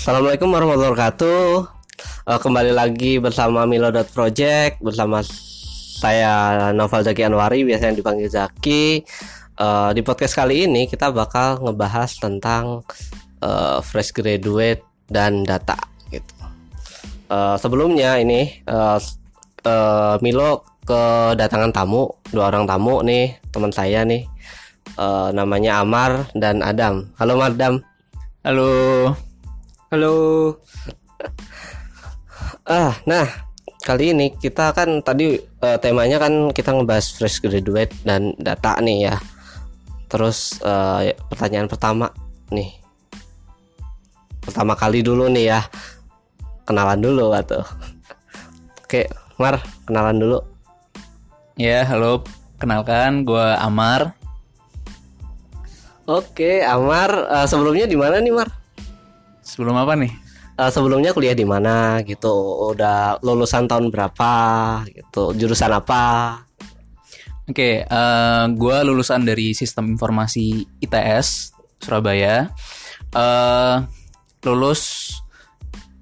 Assalamualaikum warahmatullahi wabarakatuh. Uh, kembali lagi bersama Milo Project bersama saya Novel Zaki Anwari biasanya dipanggil Zaki. Uh, di podcast kali ini kita bakal ngebahas tentang uh, fresh graduate dan data gitu. Uh, sebelumnya ini uh, uh, Milo kedatangan tamu dua orang tamu nih teman saya nih uh, namanya Amar dan Adam. Halo Madam. Halo. Halo. ah, nah kali ini kita kan tadi uh, temanya kan kita ngebahas fresh graduate dan data nih ya. Terus uh, pertanyaan pertama nih. Pertama kali dulu nih ya. Kenalan dulu atau. Oke, Mar, kenalan dulu. Ya, halo. Kenalkan, gue Amar. Oke, Amar. Uh, sebelumnya di mana nih, Mar? Sebelum apa nih? Uh, sebelumnya kuliah di mana gitu? Udah lulusan tahun berapa gitu? Jurusan apa? Oke, okay, uh, gue lulusan dari Sistem Informasi ITS Surabaya. Uh, lulus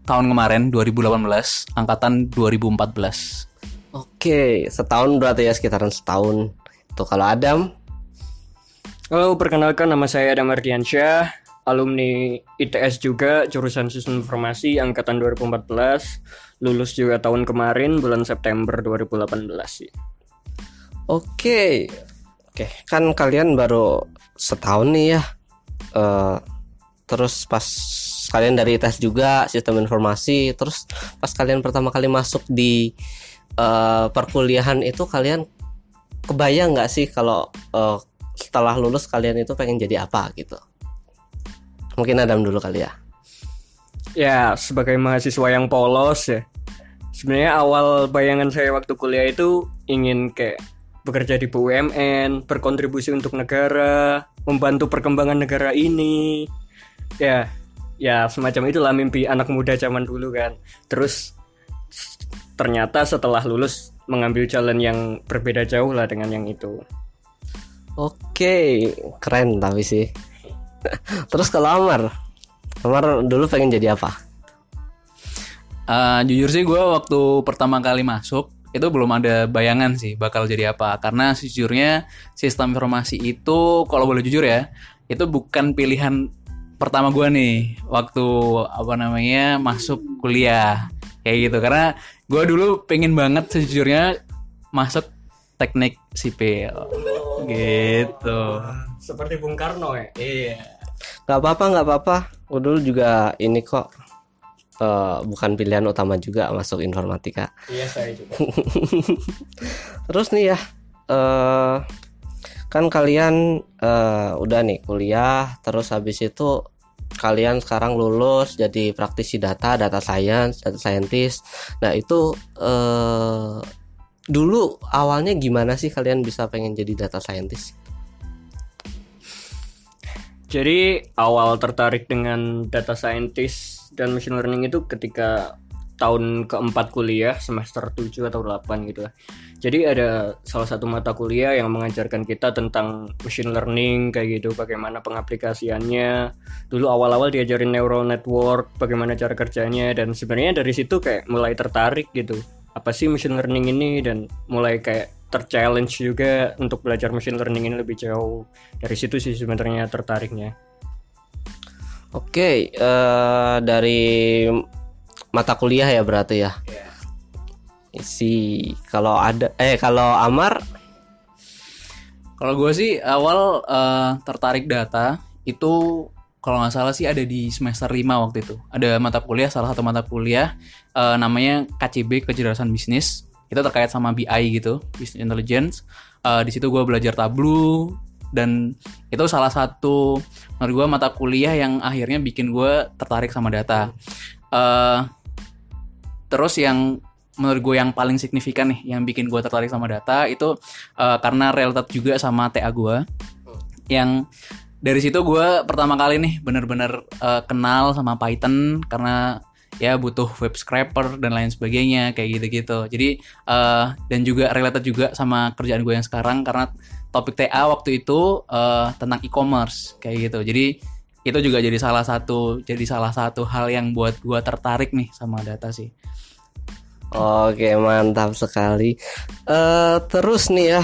tahun kemarin 2018, angkatan 2014. Oke, setahun berarti ya sekitaran setahun. Tuh kalau Adam. Halo, perkenalkan nama saya Adam Ardiansyah alumni ITS juga jurusan Sistem Informasi angkatan 2014 lulus juga tahun kemarin bulan September 2018 sih. Oke. Oke, kan kalian baru setahun nih ya. Uh, terus pas kalian dari ITS juga sistem informasi, terus pas kalian pertama kali masuk di uh, perkuliahan itu kalian kebayang nggak sih kalau uh, setelah lulus kalian itu pengen jadi apa gitu? Mungkin Adam dulu kali ya. Ya, sebagai mahasiswa yang polos ya. Sebenarnya awal bayangan saya waktu kuliah itu ingin kayak bekerja di BUMN, berkontribusi untuk negara, membantu perkembangan negara ini. Ya, ya semacam itulah mimpi anak muda zaman dulu kan. Terus ternyata setelah lulus mengambil jalan yang berbeda jauh lah dengan yang itu. Oke, keren tapi sih. Terus kalau Amar, Amar dulu pengen jadi apa? Uh, jujur sih gue waktu pertama kali masuk itu belum ada bayangan sih bakal jadi apa. Karena sejujurnya sistem informasi itu kalau boleh jujur ya itu bukan pilihan pertama gue nih waktu apa namanya masuk kuliah. Kayak gitu. Karena gue dulu pengen banget sejujurnya masuk teknik sipil. Gitu. Seperti Bung Karno ya? Iya. Nggak apa-apa nggak apa-apa. Gue dulu juga ini kok uh, bukan pilihan utama juga masuk informatika. Iya saya juga. Terus nih ya uh, kan kalian uh, udah nih kuliah terus habis itu kalian sekarang lulus jadi praktisi data, data science, data scientist. Nah itu uh, dulu awalnya gimana sih kalian bisa pengen jadi data scientist? Jadi awal tertarik dengan data scientist dan machine learning itu ketika tahun keempat kuliah semester 7 atau 8 gitu lah. Jadi ada salah satu mata kuliah yang mengajarkan kita tentang machine learning kayak gitu, bagaimana pengaplikasiannya. Dulu awal-awal diajarin neural network, bagaimana cara kerjanya dan sebenarnya dari situ kayak mulai tertarik gitu. Apa sih machine learning ini dan mulai kayak terchallenge juga untuk belajar machine learning ini lebih jauh. Dari situ sih sebenarnya tertariknya. Oke okay, uh, eh, dari mata kuliah ya berarti ya? Yeah. si kalau ada eh kalau Amar? Kalau gue sih awal uh, tertarik data itu kalau nggak salah sih ada di semester 5 waktu itu. Ada mata kuliah salah satu mata kuliah uh, namanya KCB kecerdasan bisnis. Itu terkait sama BI gitu business intelligence. Uh, di situ gue belajar Tableau dan itu salah satu menurut gue mata kuliah yang akhirnya bikin gue tertarik sama data. Uh, terus yang menurut gue yang paling signifikan nih yang bikin gue tertarik sama data itu uh, karena related juga sama TA gue yang dari situ gue pertama kali nih bener-bener uh, kenal sama Python karena ya butuh web scraper dan lain sebagainya kayak gitu-gitu. Jadi uh, dan juga related juga sama kerjaan gue yang sekarang karena topik TA waktu itu uh, tentang e-commerce kayak gitu. Jadi itu juga jadi salah satu jadi salah satu hal yang buat gua tertarik nih sama data sih Oke mantap sekali. Eh terus nih ya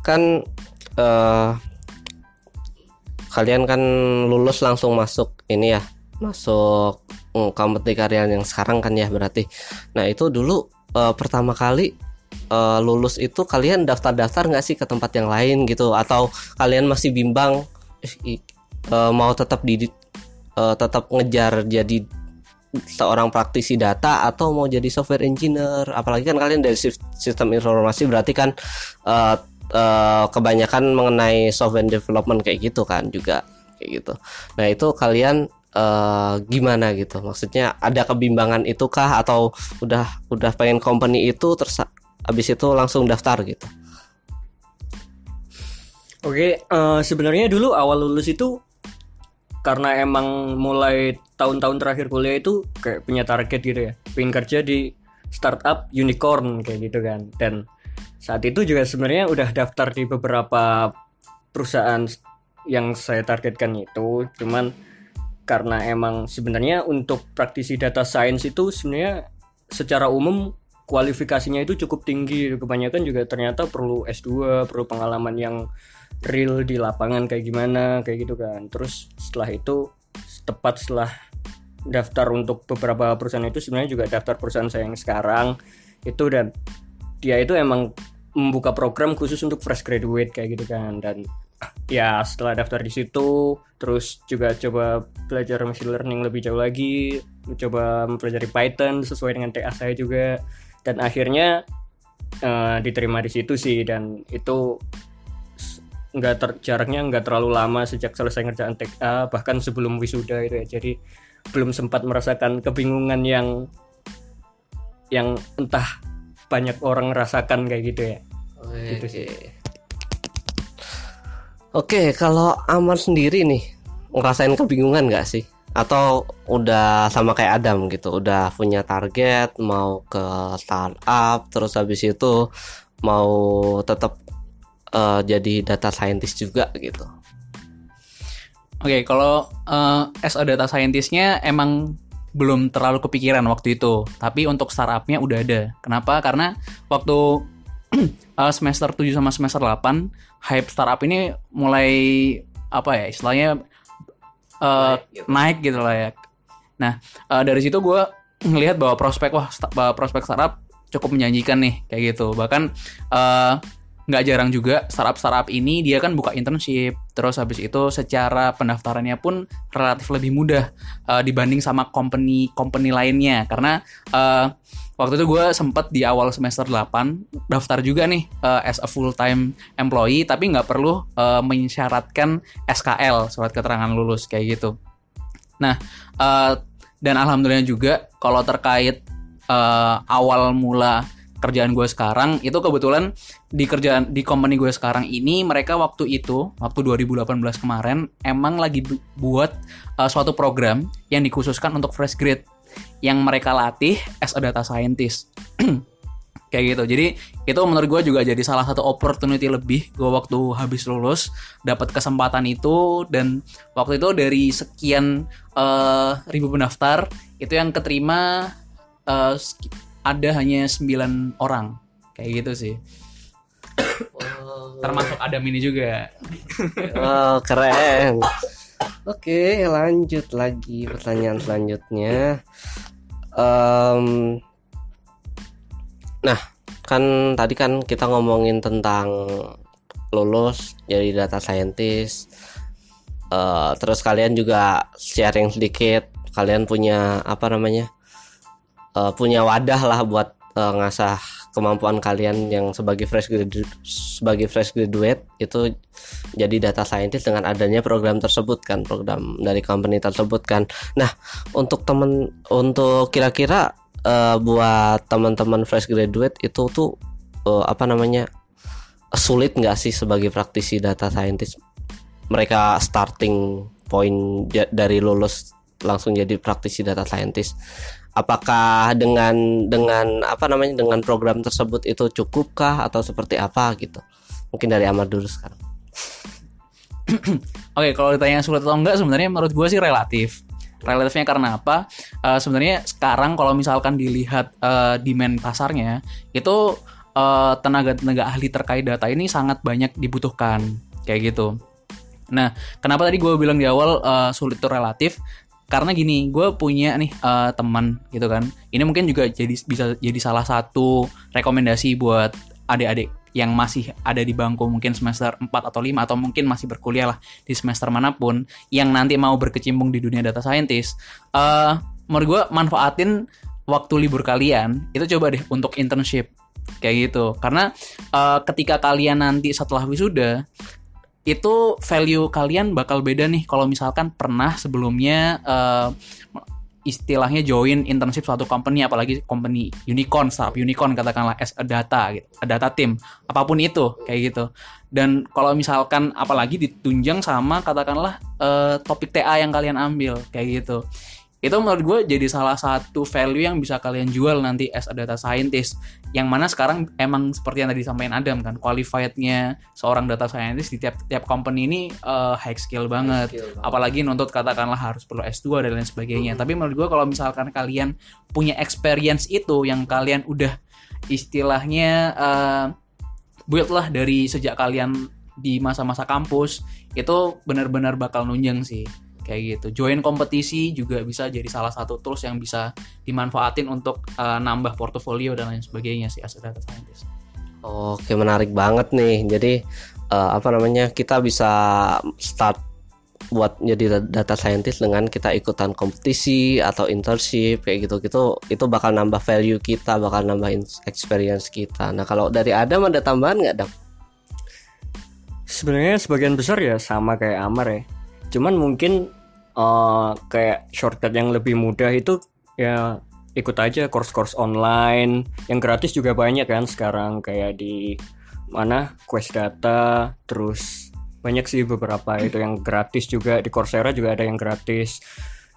kan eh kalian kan lulus langsung masuk ini ya masuk mm, company karyawan yang sekarang kan ya berarti. Nah itu dulu eh, pertama kali eh, lulus itu kalian daftar-daftar nggak sih ke tempat yang lain gitu atau kalian masih bimbang eh, mau tetap di eh, tetap ngejar jadi seorang praktisi data atau mau jadi software engineer apalagi kan kalian dari sis- sistem informasi berarti kan eh, eh, kebanyakan mengenai software development kayak gitu kan juga kayak gitu. Nah itu kalian eh, gimana gitu? Maksudnya ada kebimbangan itu kah atau udah udah pengen company itu terus habis itu langsung daftar gitu? Oke, eh, sebenarnya dulu awal lulus itu karena emang mulai tahun-tahun terakhir kuliah itu kayak punya target gitu ya, pengen kerja di startup unicorn kayak gitu kan. Dan saat itu juga sebenarnya udah daftar di beberapa perusahaan yang saya targetkan itu, cuman karena emang sebenarnya untuk praktisi data science itu sebenarnya secara umum kualifikasinya itu cukup tinggi. Kebanyakan juga ternyata perlu S2 perlu pengalaman yang real di lapangan kayak gimana kayak gitu kan. Terus setelah itu tepat setelah daftar untuk beberapa perusahaan itu sebenarnya juga daftar perusahaan saya yang sekarang. Itu dan dia itu emang membuka program khusus untuk fresh graduate kayak gitu kan. Dan ya setelah daftar di situ terus juga coba belajar machine learning lebih jauh lagi coba mempelajari Python sesuai dengan TA saya juga. Dan akhirnya eh, diterima di situ sih dan itu nggak ter- jaraknya nggak terlalu lama sejak selesai ngerjain TA bahkan sebelum wisuda itu ya. Jadi belum sempat merasakan kebingungan yang yang entah banyak orang rasakan kayak gitu ya Gitu sih. Oke, kalau Amar sendiri nih ngerasain kebingungan nggak sih? Atau udah sama kayak Adam gitu, udah punya target mau ke startup, terus habis itu mau tetap eh, jadi data scientist juga gitu. Oke, kalau eh, as a data scientist-nya emang belum terlalu kepikiran waktu itu. Tapi untuk startup-nya udah ada. Kenapa? Karena waktu eh, semester 7 sama semester 8, hype startup ini mulai apa ya, istilahnya eh, naik gitu lah ya. Nah, eh, dari situ gue ngelihat bahwa prospek wah bahwa prospek startup cukup menjanjikan nih kayak gitu. Bahkan eh, nggak jarang juga startup-startup ini dia kan buka internship. Terus habis itu secara pendaftarannya pun relatif lebih mudah eh, dibanding sama company company lainnya. Karena eh, waktu itu gue sempat di awal semester 8 daftar juga nih eh, as a full time employee tapi nggak perlu eh, mensyaratkan SKL surat keterangan lulus kayak gitu. Nah eh, dan alhamdulillah juga kalau terkait eh, awal mula kerjaan gue sekarang itu kebetulan di kerjaan di company gue sekarang ini mereka waktu itu waktu 2018 kemarin emang lagi bu- buat uh, suatu program yang dikhususkan untuk fresh grade yang mereka latih as a data scientist. Kayak gitu. Jadi itu menurut gue juga jadi salah satu opportunity lebih gue waktu habis lulus dapat kesempatan itu dan waktu itu dari sekian eh, ribu pendaftar itu yang keterima seki- ada hanya 9 orang kayak gitu sih termasuk Adam ini juga Oh, keren. Oke, lanjut lagi pertanyaan selanjutnya. Em, nah, kan tadi kan kita ngomongin tentang lulus jadi data scientist. Eh, terus kalian juga sharing sedikit. Kalian punya apa namanya? Eh, punya wadah lah buat eh, ngasah kemampuan kalian yang sebagai fresh graduate sebagai fresh graduate. Itu jadi data scientist dengan adanya program tersebut kan program dari company tersebut kan. Nah untuk temen untuk kira-kira eh, buat teman-teman fresh graduate itu tuh eh, apa namanya sulit nggak sih sebagai praktisi data scientist? Mereka starting point dari lulus langsung jadi praktisi data scientist apakah dengan dengan apa namanya dengan program tersebut itu cukupkah atau seperti apa gitu mungkin dari Amar dulu sekarang Oke, kalau ditanya sulit atau enggak sebenarnya menurut gue sih relatif. Relatifnya karena apa? Eh, sebenarnya sekarang kalau misalkan dilihat eh, demand pasarnya itu eh, tenaga-tenaga ahli terkait data ini sangat banyak dibutuhkan kayak gitu. Nah, kenapa tadi gue bilang di awal eh, sulit itu relatif? Karena gini, gue punya nih eh, teman gitu kan. Ini mungkin juga jadi bisa jadi salah satu rekomendasi buat adik-adik yang masih ada di bangku mungkin semester 4 atau 5 atau mungkin masih berkuliah lah di semester mana pun yang nanti mau berkecimpung di dunia data scientist. eh menurut gue manfaatin waktu libur kalian itu coba deh untuk internship kayak gitu. Karena eh, ketika kalian nanti setelah wisuda itu value kalian bakal beda nih. Kalau misalkan pernah sebelumnya eh, istilahnya join internship suatu company apalagi company unicorn startup unicorn katakanlah as a data gitu a data team apa pun itu kayak gitu. Dan kalau misalkan apalagi ditunjang sama katakanlah eh, topik TA yang kalian ambil kayak gitu itu menurut gue jadi salah satu value yang bisa kalian jual nanti as a data scientist. Yang mana sekarang emang seperti yang tadi disampaikan Adam kan qualifiednya seorang data scientist di tiap tiap company ini eh, high skill banget. Skill banget. apalagi nuntut katakanlah harus perlu S2 dan lain sebagainya. Tapi menurut gue kalau misalkan kalian punya experience itu yang kalian udah istilahnya eh, build lah dari sejak kalian di masa-masa kampus itu benar-benar bakal nunjang sih kayak gitu join kompetisi juga bisa jadi salah satu tools yang bisa dimanfaatin untuk eh, nambah portofolio dan lain sebagainya sih as a data scientist Oke menarik banget nih. Jadi eh, apa namanya kita bisa start buat jadi da- data scientist dengan kita ikutan kompetisi atau internship kayak gitu gitu itu bakal nambah value kita bakal nambah experience kita. Nah kalau dari Adam ada tambahan nggak Adam? Sebenarnya sebagian besar ya sama kayak Amar ya. Cuman mungkin eh, kayak shortcut yang lebih mudah itu ya ikut aja course-course online. Yang gratis juga banyak kan sekarang kayak di mana Quest Data terus banyak sih beberapa itu yang gratis juga. Di Coursera juga ada yang gratis.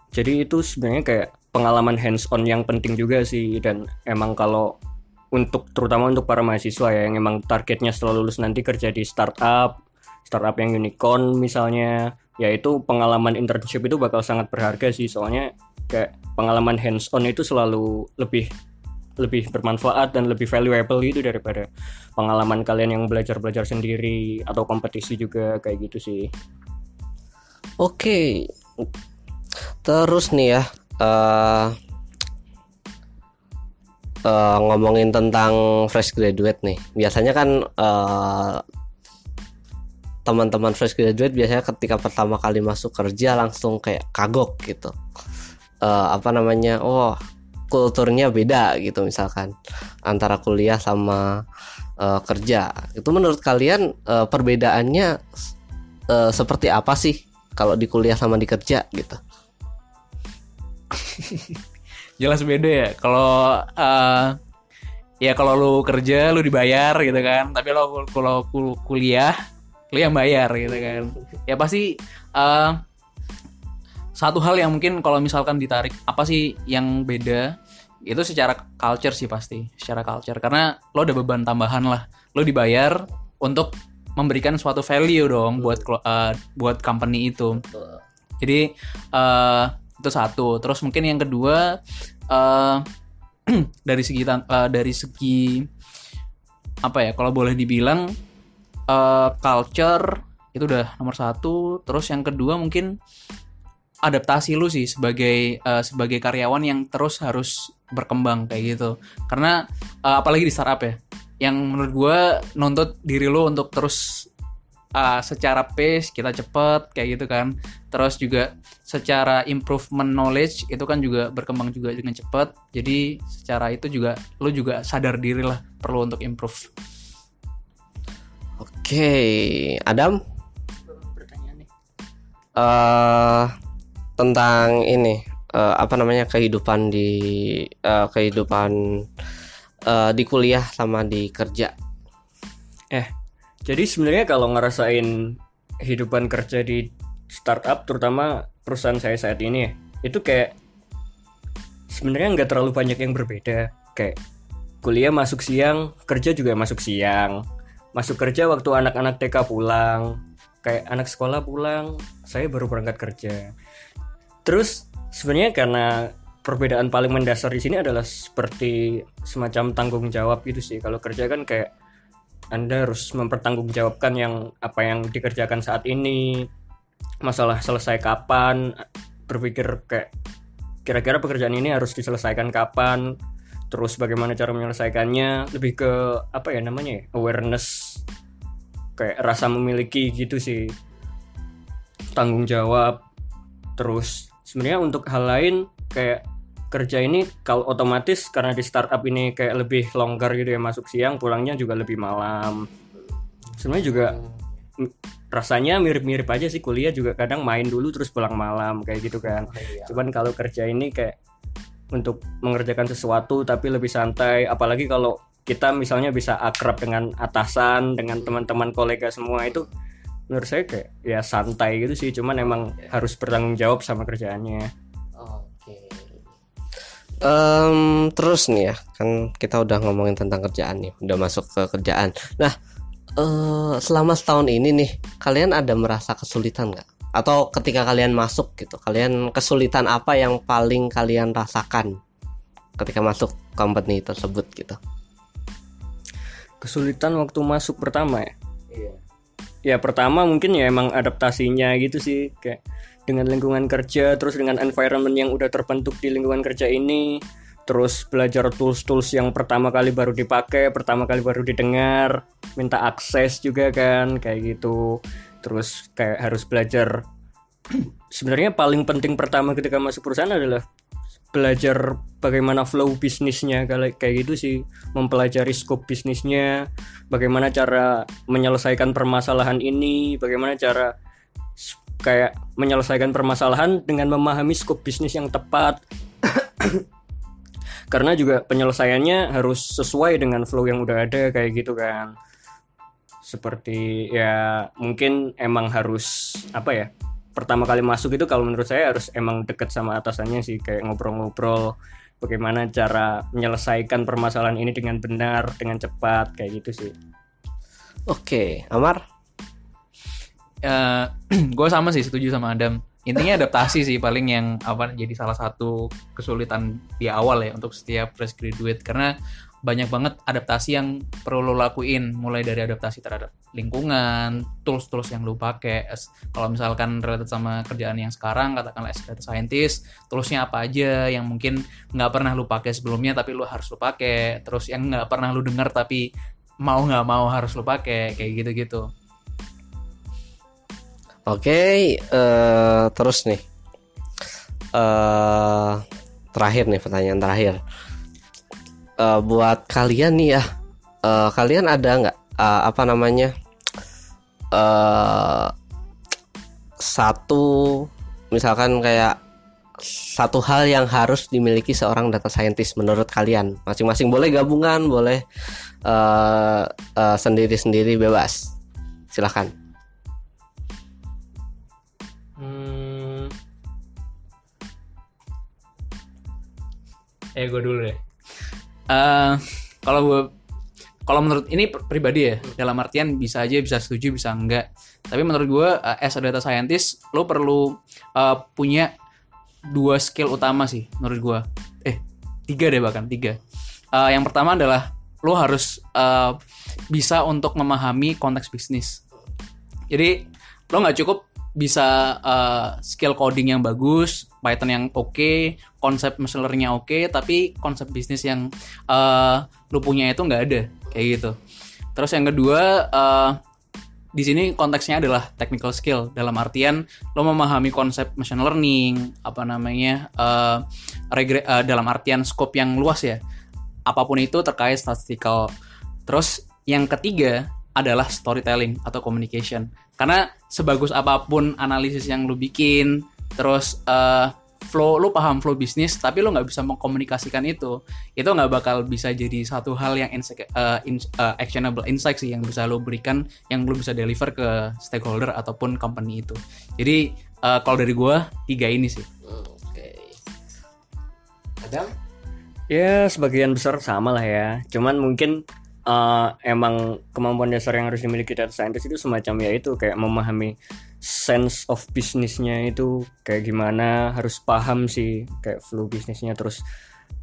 Jadi itu sebenarnya kayak pengalaman hands on yang penting juga sih. Dan emang kalau untuk terutama untuk para mahasiswa ya yang emang targetnya setelah lulus nanti kerja di startup startup yang unicorn misalnya ya itu pengalaman internship itu bakal sangat berharga sih soalnya kayak pengalaman hands on itu selalu lebih lebih bermanfaat dan lebih valuable gitu daripada pengalaman kalian yang belajar-belajar sendiri atau kompetisi juga kayak gitu sih Oke. Terus nih ya eh eh, ngomongin tentang fresh graduate nih. Biasanya kan eh, teman-teman fresh graduate biasanya ketika pertama kali masuk kerja langsung kayak kagok gitu. Eh, apa namanya? Oh, kulturnya beda gitu misalkan antara kuliah sama eh, kerja. Itu menurut kalian eh, perbedaannya eh, seperti apa sih kalau di kuliah sama di kerja gitu? jelas beda ya kalau eh, ya kalau lu kerja lu dibayar gitu kan tapi lo kalau kul- kuliah lu yang bayar gitu kan. Ya pasti eh, satu hal yang mungkin kalau misalkan ditarik apa sih yang beda? Itu secara culture sih pasti secara culture. Karena lo ada beban tambahan lah. Lo dibayar untuk memberikan suatu value dong buat eh, buat company itu. Jadi eh, itu satu. Terus mungkin yang kedua eh dari segi eh, dari segi apa ya? Kalau boleh dibilang eh, culture itu udah nomor satu. Terus yang kedua mungkin adaptasi lu sih sebagai eh, sebagai karyawan yang terus harus berkembang kayak gitu. Karena eh, apalagi di startup ya, yang menurut gue nuntut diri lu untuk terus uh, secara pace kita cepet kayak gitu kan terus juga secara improvement knowledge itu kan juga berkembang juga dengan cepat jadi secara itu juga lu juga sadar diri lah perlu untuk improve Oke, Adam pertanyaan nih eh tentang ini eh, apa namanya kehidupan di eh, kehidupan eh, di kuliah sama di kerja. Eh, jadi sebenarnya kalau ngerasain kehidupan kerja di startup, terutama perusahaan saya saat ini, itu kayak sebenarnya nggak terlalu banyak yang berbeda. Kayak kuliah masuk siang, kerja juga masuk siang. Masuk kerja waktu anak-anak TK pulang kayak anak sekolah pulang saya baru berangkat kerja. Terus sebenarnya karena perbedaan paling mendasar di sini adalah seperti semacam tanggung jawab gitu sih. Kalau kerja kan kayak anda harus mempertanggungjawabkan yang apa yang dikerjakan saat ini masalah selesai kapan berpikir kayak kira-kira pekerjaan ini harus diselesaikan kapan terus bagaimana cara menyelesaikannya? Lebih ke apa ya namanya ya, awareness. Kayak rasa memiliki gitu sih. Tanggung jawab. Terus sebenarnya untuk hal lain kayak kerja ini kalau otomatis karena di startup ini kayak lebih longgar gitu ya masuk siang pulangnya juga lebih malam. Sebenarnya juga m- rasanya mirip-mirip aja sih kuliah juga kadang main dulu terus pulang malam kayak gitu kan. Cuman kalau kerja ini kayak untuk mengerjakan sesuatu tapi lebih santai apalagi kalau kita misalnya bisa akrab dengan atasan dengan teman-teman kolega semua itu menurut saya kayak ya santai gitu sih cuman emang harus bertanggung jawab sama kerjaannya Oke. Em, terus nih ya, kan kita udah ngomongin tentang kerjaan nih, udah masuk ke kerjaan. Nah, eh, selama setahun ini nih, kalian ada merasa kesulitan nggak? Atau ketika kalian masuk gitu, kalian kesulitan apa yang paling kalian rasakan ketika masuk company tersebut gitu? kesulitan waktu masuk pertama ya? Ya pertama mungkin ya emang adaptasinya gitu sih kayak dengan lingkungan kerja terus dengan environment yang udah terbentuk di lingkungan kerja ini terus belajar tools-tools yang pertama kali baru dipakai pertama kali baru didengar minta akses juga kan kayak gitu terus kayak harus belajar. Sebenarnya paling penting pertama ketika masuk perusahaan adalah belajar bagaimana flow bisnisnya. Kayak kayak gitu sih mempelajari scope bisnisnya bagaimana cara menyelesaikan permasalahan ini bagaimana cara kayak menyelesaikan permasalahan dengan memahami scope bisnis yang tepat. Karena juga penyelesaiannya harus sesuai dengan flow yang udah ada kayak gitu kan seperti ya mungkin emang harus apa ya pertama kali masuk itu kalau menurut saya harus emang deket sama atasannya sih kayak ngobrol-ngobrol bagaimana cara menyelesaikan permasalahan ini dengan benar dengan cepat kayak gitu sih. Oke, Amar. gue Eh, sama sih setuju sama Adam. Intinya adaptasi sih paling yang apa jadi salah satu kesulitan di awal ya untuk setiap fresh graduate. Karena banyak banget adaptasi yang perlu lo lakuin mulai dari adaptasi terhadap lingkungan tools-tools yang lo pakai kalau misalkan related sama kerjaan yang sekarang katakanlah as data scientist toolsnya apa aja yang mungkin nggak pernah lo pakai sebelumnya tapi lo harus lo pakai terus yang nggak pernah lo dengar tapi mau nggak mau harus lo pakai kayak gitu-gitu Oke, eh, terus nih. eh terakhir nih pertanyaan terakhir. Eh, buat kalian nih ya, eh, kalian ada nggak eh, apa namanya eh satu misalkan kayak satu hal yang harus dimiliki seorang data scientist menurut kalian masing-masing boleh gabungan boleh eh, eh, sendiri-sendiri bebas silahkan Hmm. Eh gue dulu deh. Eh kalau gue kalau menurut ini pr- pribadi ya dalam artian bisa aja bisa setuju bisa enggak. Tapi menurut gue eh, as a data scientist lo perlu eh, punya dua skill utama sih menurut gue. Eh tiga deh bahkan tiga. Eh, yang pertama adalah lo harus eh, bisa untuk memahami konteks bisnis. Jadi lo nggak cukup bisa uh, skill coding yang bagus, Python yang oke, konsep machine learning-nya oke, tapi konsep bisnis yang uh, lu punya itu nggak ada kayak gitu. Terus yang kedua uh, di sini konteksnya adalah technical skill. Dalam artian lo memahami konsep machine learning apa namanya uh, regre- uh, dalam artian scope yang luas ya. Apa pun itu terkait statistical. Terus yang ketiga adalah storytelling atau communication karena sebagus apa pun analisis yang lu bikin terus uh, flow lu paham flow bisnis tapi lu nggak bisa mengkomunikasikan itu itu nggak bakal bisa jadi satu hal yang inse- uh, in- uh, actionable insight sih yang bisa lu berikan yang lu bisa deliver ke stakeholder ataupun company itu jadi uh, kalau dari gua tiga ini sih Oke. Adam? Ya sebagian besar sama lah ya. Cuman mungkin uh, emang kemampuan dasar yang harus dimiliki data scientist itu semacam ya itu kayak memahami sense of bisnisnya itu kayak gimana harus paham sih kayak flow bisnisnya terus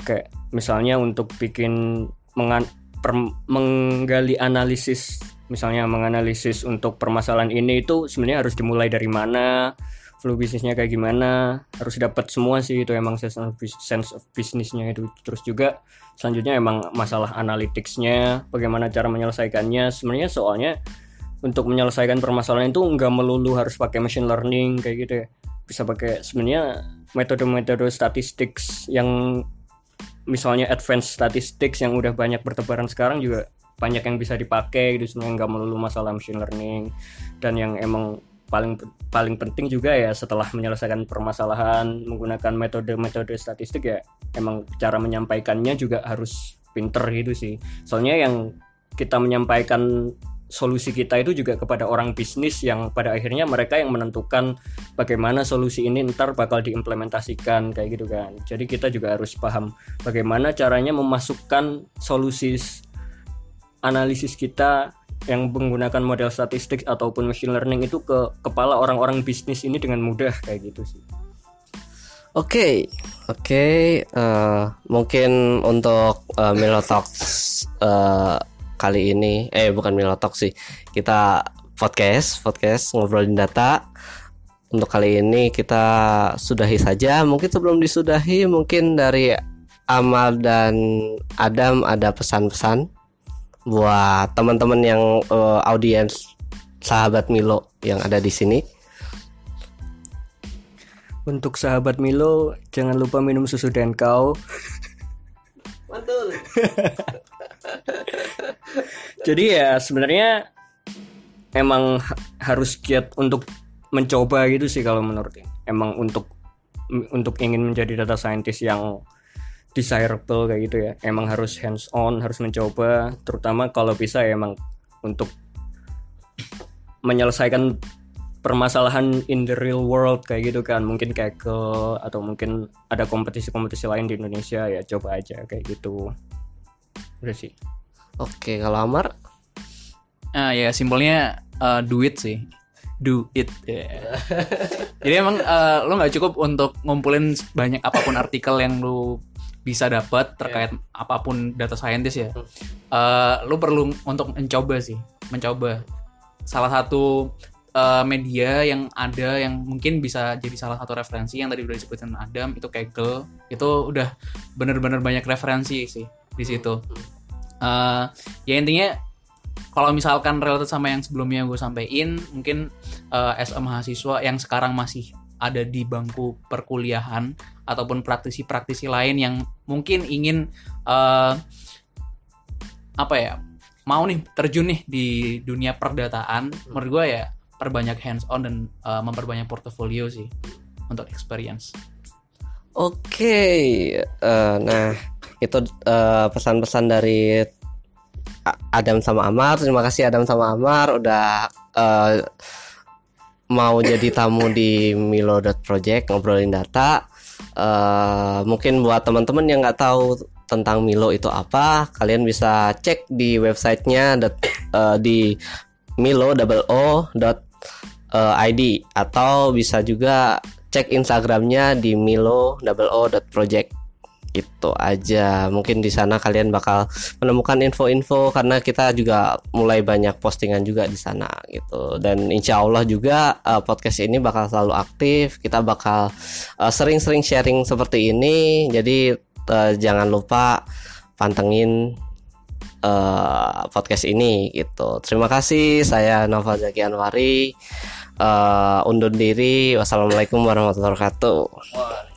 kayak misalnya untuk bikin mengan per, menggali analisis misalnya menganalisis untuk permasalahan ini itu sebenarnya harus dimulai dari mana flow bisnisnya kayak gimana harus dapat semua sih itu emang sense of, sense of bisnisnya itu. Terus juga selanjutnya emang masalah analyticsnya bagaimana cara menyelesaikannya. Sebenarnya soalnya untuk menyelesaikan permasalahan itu nggak melulu harus pakai machine learning kayak gitu ya. Bisa pakai sebenarnya metode-metode statistik yang misalnya advanced statistics yang udah banyak bertebaran sekarang juga banyak yang bisa dipakai gitu. Sebenarnya nggak melulu masalah machine learning dan yang emang paling paling penting juga ya setelah menyelesaikan permasalahan menggunakan metode-metode statistik ya emang cara menyampaikannya juga harus pinter gitu sih. Soalnya yang kita menyampaikan solusi kita itu juga kepada orang bisnis yang pada akhirnya mereka yang menentukan bagaimana solusi ini ntar bakal diimplementasikan kayak gitu kan. Jadi kita juga harus paham bagaimana caranya memasukkan solusi analisis kita yang menggunakan model statistik ataupun machine learning itu ke kepala orang-orang bisnis ini dengan mudah kayak gitu sih. Oke, okay. oke, okay. uh, eh, mungkin untuk uh, Milotox uh, kali ini, eh bukan Milotox sih, kita podcast, podcast ngobrolin data. Untuk kali ini kita sudahi saja. Mungkin sebelum disudahi, mungkin dari Amal dan Adam ada pesan-pesan buat teman-teman yang uh, audiens sahabat Milo yang ada di sini. Untuk sahabat Milo, jangan lupa minum susu dan kau. Mantul. Jadi ya sebenarnya emang harus giat untuk mencoba gitu sih kalau menurut emang untuk untuk ingin menjadi data scientist yang desirable kayak gitu ya. Emang harus hands on harus mencoba. Terutama kalau bisa ya emang untuk menyelesaikan permasalahan in the real world kayak gitu kan. Mungkin kayak ke atau mungkin ada kompetisi-kompetisi lain di Indonesia ya coba aja kayak gitu. Udah sih. Oke kalau Amar? Ah ya simpelnya uh, duit sih. Do it yeah. jadi emang uh, lo nggak cukup untuk ngumpulin banyak apa pun artikel yang lo bisa dapat terkait yeah. apa pun data scientist ya, uh, lu perlu untuk mencoba sih, mencoba. Salah satu uh, media yang ada yang mungkin bisa jadi salah satu referensi yang tadi udah disebutin Adam itu Kaggle itu udah bener-bener banyak referensi sih di situ. Uh, ya intinya kalau misalkan related sama yang sebelumnya gue sampaikan mungkin uh, a mahasiswa yang sekarang masih ada di bangku perkuliahan ataupun praktisi-praktisi lain yang mungkin ingin uh, apa ya mau nih terjun nih di dunia perdataan menurut gue ya perbanyak hands on dan uh, memperbanyak portofolio sih untuk experience. Oke, okay. uh, nah itu uh, pesan-pesan dari Adam sama Amar. Terima kasih Adam sama Amar udah uh, mau jadi tamu di Milo Project ngobrolin data. Uh, mungkin buat teman-teman yang nggak tahu tentang Milo itu apa, kalian bisa cek di websitenya uh, di milo o dot id atau bisa juga cek Instagramnya di milo o dot project itu aja. Mungkin di sana kalian bakal menemukan info-info karena kita juga mulai banyak postingan juga di sana gitu. Dan insya Allah juga uh, podcast ini bakal selalu aktif. Kita bakal uh, sering-sering sharing seperti ini. Jadi uh, jangan lupa pantengin podcast ini gitu. Terima kasih. Saya Nova Zaki Anwari. Uh, undur diri. Wassalamualaikum warahmatullahi wabarakatuh